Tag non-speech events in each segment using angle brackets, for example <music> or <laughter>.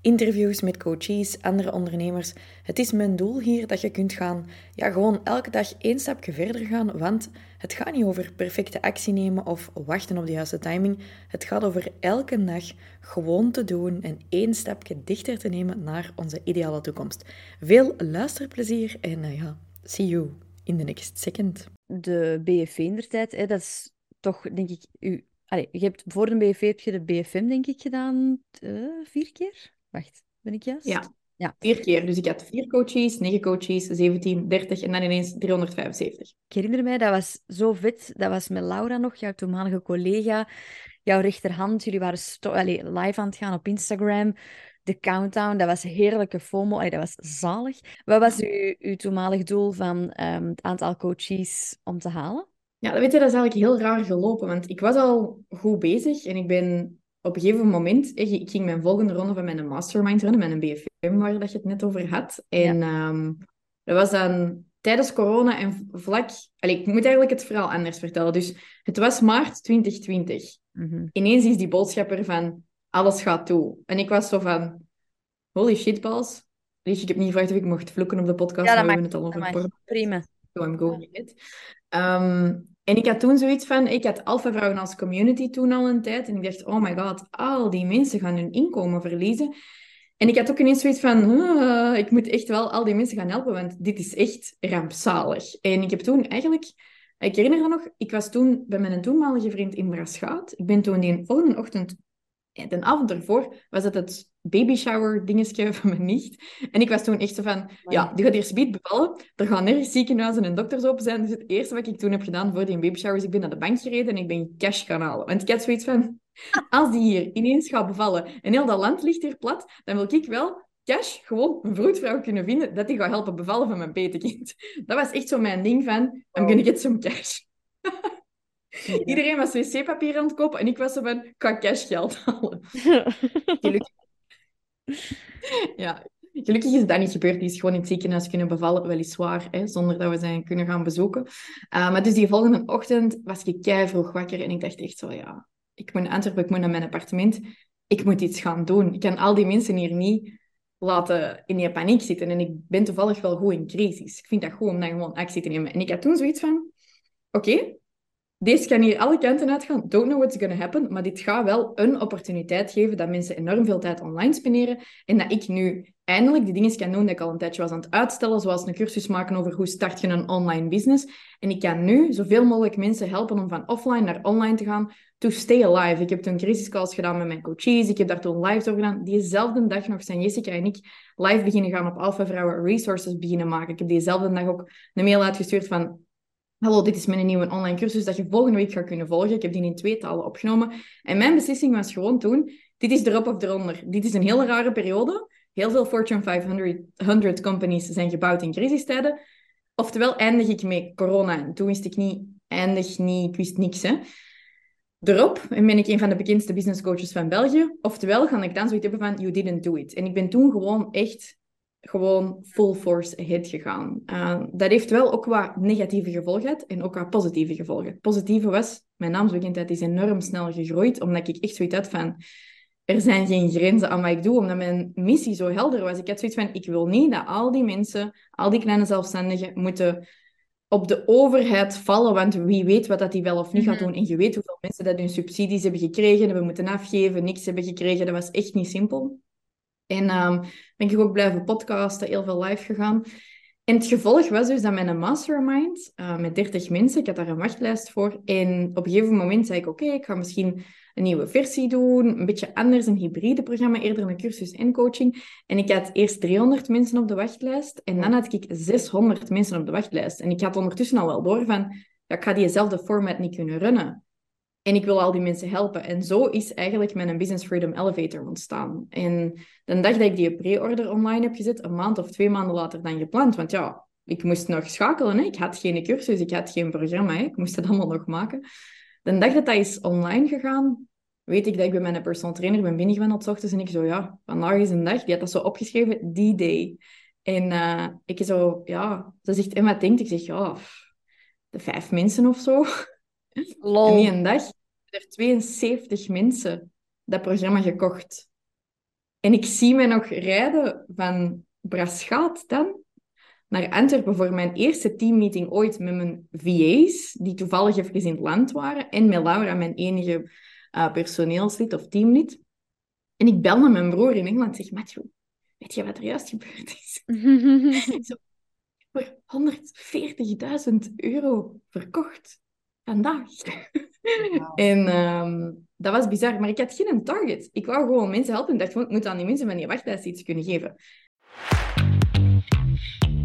interviews met coaches, andere ondernemers. Het is mijn doel hier dat je kunt gaan, ja, gewoon elke dag één stapje verder gaan, want het gaat niet over perfecte actie nemen of wachten op de juiste timing. Het gaat over elke dag gewoon te doen en één stapje dichter te nemen naar onze ideale toekomst. Veel luisterplezier en uh, ja, see you in the next second. De BFV in tijd, hè, dat is toch, denk ik, u... Allee, je hebt voor de BFV heb je de BFM, denk ik, gedaan uh, vier keer? Wacht, ben ik juist? Ja. Ja. Vier keer. Dus ik had vier coaches, negen coaches, 17, 30 en dan ineens 375. Ik herinner mij, dat was zo vet. Dat was met Laura nog, jouw toenmalige collega. Jouw rechterhand. Jullie waren Allee, live aan het gaan op Instagram. De countdown, dat was heerlijke FOMO. Allee, dat was zalig. Wat was uw, uw toenmalig doel van um, het aantal coaches om te halen? Ja, dat weet je, dat is eigenlijk heel raar gelopen. Want ik was al goed bezig en ik ben op een gegeven moment, ik ging mijn volgende ronde van mijn mastermind runnen, met een BFM, waar dat je het net over had. En ehm, dat was dan tijdens corona en vlak... Allez, ik moet eigenlijk het verhaal anders vertellen. Dus het was maart 2020. Mm Ineens is die boodschap er van, alles gaat toe. En ik was zo van, holy shit, balls. ik heb niet gevraagd of ik mocht vloeken op de podcast, ja, maar we hebben het al over... Prima. So I'm going it. Um, en ik had toen zoiets van, ik had Alpha Vrouwen als community toen al een tijd. En ik dacht, oh my god, al die mensen gaan hun inkomen verliezen. En ik had ook ineens zoiets van, ik moet echt wel al die mensen gaan helpen, want dit is echt rampzalig. En ik heb toen eigenlijk, ik herinner me nog, ik was toen bij mijn toenmalige vriend in Braschaat. Ik ben toen die volgende ochtend de avond ervoor was het het baby shower dingetje <laughs> van mijn nicht. En ik was toen echt zo van, ja, die gaat eerst beet bevallen. Er gaan nergens ziekenhuizen en dokters open zijn. Dus het eerste wat ik toen heb gedaan voor die baby shower is, ik ben naar de bank gereden en ik ben cash gaan halen. Want ik had zoiets van, <laughs> als die hier ineens gaat bevallen en heel dat land ligt hier plat, dan wil ik wel cash gewoon een vroedvrouw kunnen vinden dat die gaat helpen bevallen van mijn petekind. <laughs> Dat was echt zo mijn ding van, I'm gonna get some cash. Iedereen was wc-papier aan het kopen en ik was zo van, ik ga cashgeld halen. Gelukkig. Ja, gelukkig is dat niet gebeurd. Die is gewoon in het ziekenhuis kunnen bevallen, weliswaar, hè, zonder dat we zijn kunnen gaan bezoeken. Uh, maar dus die volgende ochtend was ik kei vroeg wakker en ik dacht echt zo, ja, ik moet naar Antwerpen, ik moet naar mijn appartement. Ik moet iets gaan doen. Ik kan al die mensen hier niet laten in die paniek zitten. En ik ben toevallig wel goed in crisis. Ik vind dat goed om dan gewoon actie te nemen. En ik had toen zoiets van, oké, deze kan hier alle kanten uitgaan. Don't know what's going to happen. Maar dit gaat wel een opportuniteit geven dat mensen enorm veel tijd online spenderen. En dat ik nu eindelijk die dingen kan doen die ik al een tijdje was aan het uitstellen. Zoals een cursus maken over hoe start je een online business. En ik kan nu zoveel mogelijk mensen helpen om van offline naar online te gaan. To stay alive. Ik heb toen crisiscalls gedaan met mijn coaches. Ik heb daar toen live over gedaan. Diezelfde dag nog zijn Jessica en ik live beginnen gaan op Alpha Vrouwen Resources beginnen maken. Ik heb diezelfde dag ook een mail uitgestuurd van Hallo, dit is mijn nieuwe online cursus dat je volgende week gaat kunnen volgen. Ik heb die in twee talen opgenomen. En mijn beslissing was gewoon toen, dit is erop of eronder. Dit is een hele rare periode. Heel veel Fortune 500 companies zijn gebouwd in crisistijden. Oftewel eindig ik met corona. En toen wist ik niet, eindig niet, wist niks. Hè. Erop en ben ik een van de bekendste business coaches van België. Oftewel ga ik dan zoiets hebben van, you didn't do it. En ik ben toen gewoon echt gewoon full force ahead gegaan. Uh, dat heeft wel ook wat negatieve gevolgen gehad en ook wat positieve gevolgen. Het positieve was, mijn naamsbekendheid is enorm snel gegroeid, omdat ik echt zoiets had van, er zijn geen grenzen aan wat ik doe, omdat mijn missie zo helder was. Ik had zoiets van, ik wil niet dat al die mensen, al die kleine zelfstandigen, moeten op de overheid vallen, want wie weet wat dat die wel of niet gaat mhm. doen. En je weet hoeveel mensen dat hun subsidies hebben gekregen, hebben moeten afgeven, niks hebben gekregen. Dat was echt niet simpel. En um, ben ik ook blijven podcasten, heel veel live gegaan. En het gevolg was dus dat mijn mastermind uh, met 30 mensen, ik had daar een wachtlijst voor. En op een gegeven moment zei ik, oké, ik ga misschien een nieuwe versie doen, een beetje anders, een hybride programma, eerder een cursus en coaching. En ik had eerst 300 mensen op de wachtlijst en dan had ik 600 mensen op de wachtlijst. En ik had ondertussen al wel door van, ja, ik ga diezelfde format niet kunnen runnen. En ik wil al die mensen helpen. En zo is eigenlijk mijn Business Freedom Elevator ontstaan. En de dag dat ik die pre-order online heb gezet, een maand of twee maanden later dan gepland. Want ja, ik moest nog schakelen. Hè? Ik had geen cursus, ik had geen programma. Hè? Ik moest dat allemaal nog maken. De dag dat dat is online gegaan, weet ik dat ik bij mijn personal trainer ben binnengewandeld ochtends en ik zo, ja, vandaag is een dag. Die had dat zo opgeschreven, die day. En uh, ik zo, ja, ze zegt, en wat denkt? Ik zeg, ja, de vijf mensen of zo. Lol. Die een dag er 72 mensen dat programma gekocht. En ik zie mij nog rijden van Braschaat dan naar Antwerpen voor mijn eerste teammeeting ooit met mijn VA's, die toevallig even in het land waren, en met Laura, mijn enige uh, personeelslid of teamlid. En ik bel naar mijn broer in Engeland en zeg, Matthew, weet je wat er juist gebeurd is? <laughs> Zo, voor 140.000 euro verkocht. Vandaag. en um, <laughs> dat was bizar, maar ik had geen target. Ik wou gewoon mensen helpen en dacht gewoon, ik moet aan die mensen van die wachtlijst iets kunnen geven.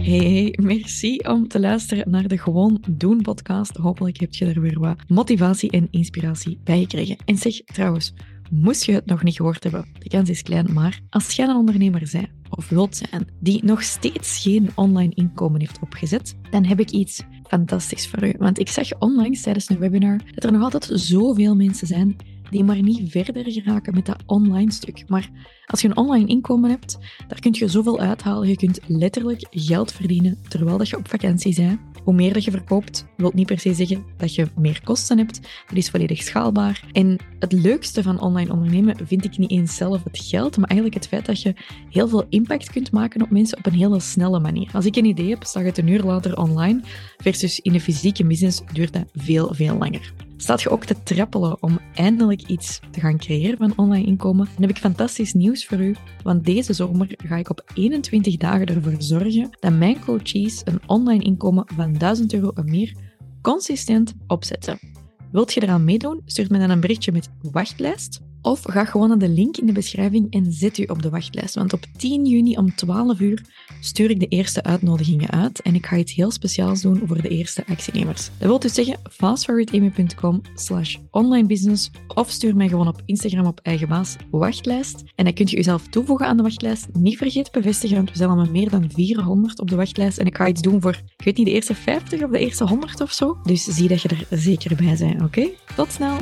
Hey, merci om te luisteren naar de Gewoon Doen podcast. Hopelijk heb je er weer wat motivatie en inspiratie bij gekregen. En zeg trouwens, moest je het nog niet gehoord hebben, de kans is klein, maar als jij een ondernemer bent of wilt zijn die nog steeds geen online inkomen heeft opgezet, dan heb ik iets fantastisch voor u. Want ik zag onlangs tijdens een webinar dat er nog altijd zoveel mensen zijn die maar niet verder geraken met dat online stuk. Maar als je een online inkomen hebt, daar kun je zoveel uithalen. Je kunt letterlijk geld verdienen terwijl dat je op vakantie bent. Hoe meer dat je verkoopt, wil niet per se zeggen dat je meer kosten hebt. Dat is volledig schaalbaar. En het leukste van online ondernemen vind ik niet eens zelf het geld, maar eigenlijk het feit dat je heel veel impact kunt maken op mensen op een hele snelle manier. Als ik een idee heb, staat het een uur later online, versus in een fysieke business duurt dat veel, veel langer. Staat je ook te trappelen om eindelijk iets te gaan creëren van online inkomen? Dan heb ik fantastisch nieuws voor u, want deze zomer ga ik op 21 dagen ervoor zorgen dat mijn coaches een online inkomen van 1000 euro en meer consistent opzetten. Wilt je eraan meedoen? Stuur me dan een berichtje met wachtlijst of ga gewoon naar de link in de beschrijving en zet u op de wachtlijst. Want op 10 juni om 12 uur stuur ik de eerste uitnodigingen uit. En ik ga iets heel speciaals doen voor de eerste actienemers. Dat wil dus zeggen fastforwardamy.com slash onlinebusiness of stuur mij gewoon op Instagram op eigen baas wachtlijst. En dan kunt je jezelf toevoegen aan de wachtlijst. Niet vergeet bevestigen, want we zijn al met meer dan 400 op de wachtlijst. En ik ga iets doen voor, ik weet niet, de eerste 50 of de eerste 100 of zo. Dus zie dat je er zeker bij bent, oké? Tot snel!